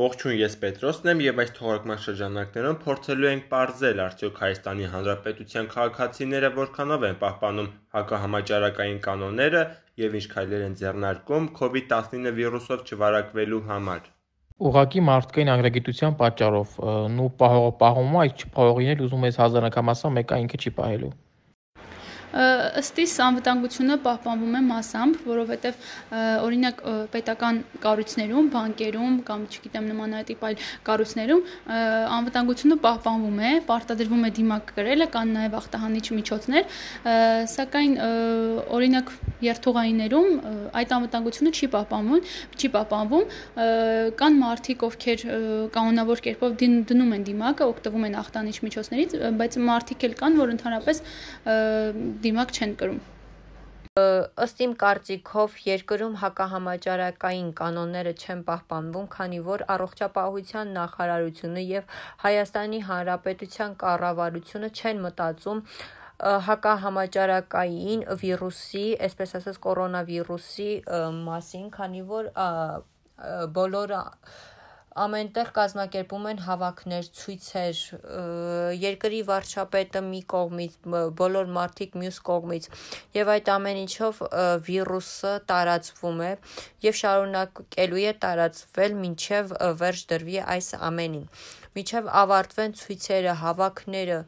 Ողջույն, ես Պետրոսն եմ եւ այս թողարկման շրջանակներում փորձելու ենք ողջել արդյոք Հայաստանի Հանրապետության քաղաքացիները որքանով են պահպանում հակահամաճարակային կանոնները եւ ինչ քայլեր են ձեռնարկում COVID-19 վիրուսով չվարակվելու համար։ Ուղղակի մարդկային անգրագիտության պատճառով նու պահողը պահում է, այս չփողողին էլ ուզում ես հազարակամ ասա, մեկը ինքը չի պահելու ըստ իս անվտանգությունը պահպանվում է massամբ, որովհետև օրինակ պետական կառույցներում, բանկերում կամ չգիտեմ նմանատիպ այլ կառույցներում անվտանգությունը պահպանվում է, պարտադրվում է դիմակ գրելը, կան նաև ախտահանիչ միջոցներ, սակայն օրինակ երթուղայիներում այդ անվտանգությունը չի պահպանվում, չի պահպանվում, կան մարդիկ, ովքեր կանոնավոր կերպով դնում են դիմակը, օգտվում են ախտանիչ միջոցներից, բայց մարդիկ էլ կան, որ ընդհանրապես դիմակ չեն կրում։ Ըստ իմ կարծիքով երկրում հակահամաճարակային կանոնները չեն պահպանվում, քանի որ առողջապահության նախարարությունը եւ Հայաստանի Հանրապետության կառավարությունը չեն մտածում հակահամաճարակային վիրուսի, այսպես ասած կորոնավիրուսի մասին, քանի որ բոլորը ամենտեղ կազմակերպում են հավաքներ, ցույցեր, երկրի վարչապետը մի կողմից, բոլոր մարդիկ մյուս կողմից, եւ այդ ամեն ինչով վիրուսը տարածվում է եւ շարունակելու է տարածվել մինչեւ վերջ դրվի այս ամենին։ Մինչեւ ավարտվեն ցույցերը, հավաքները,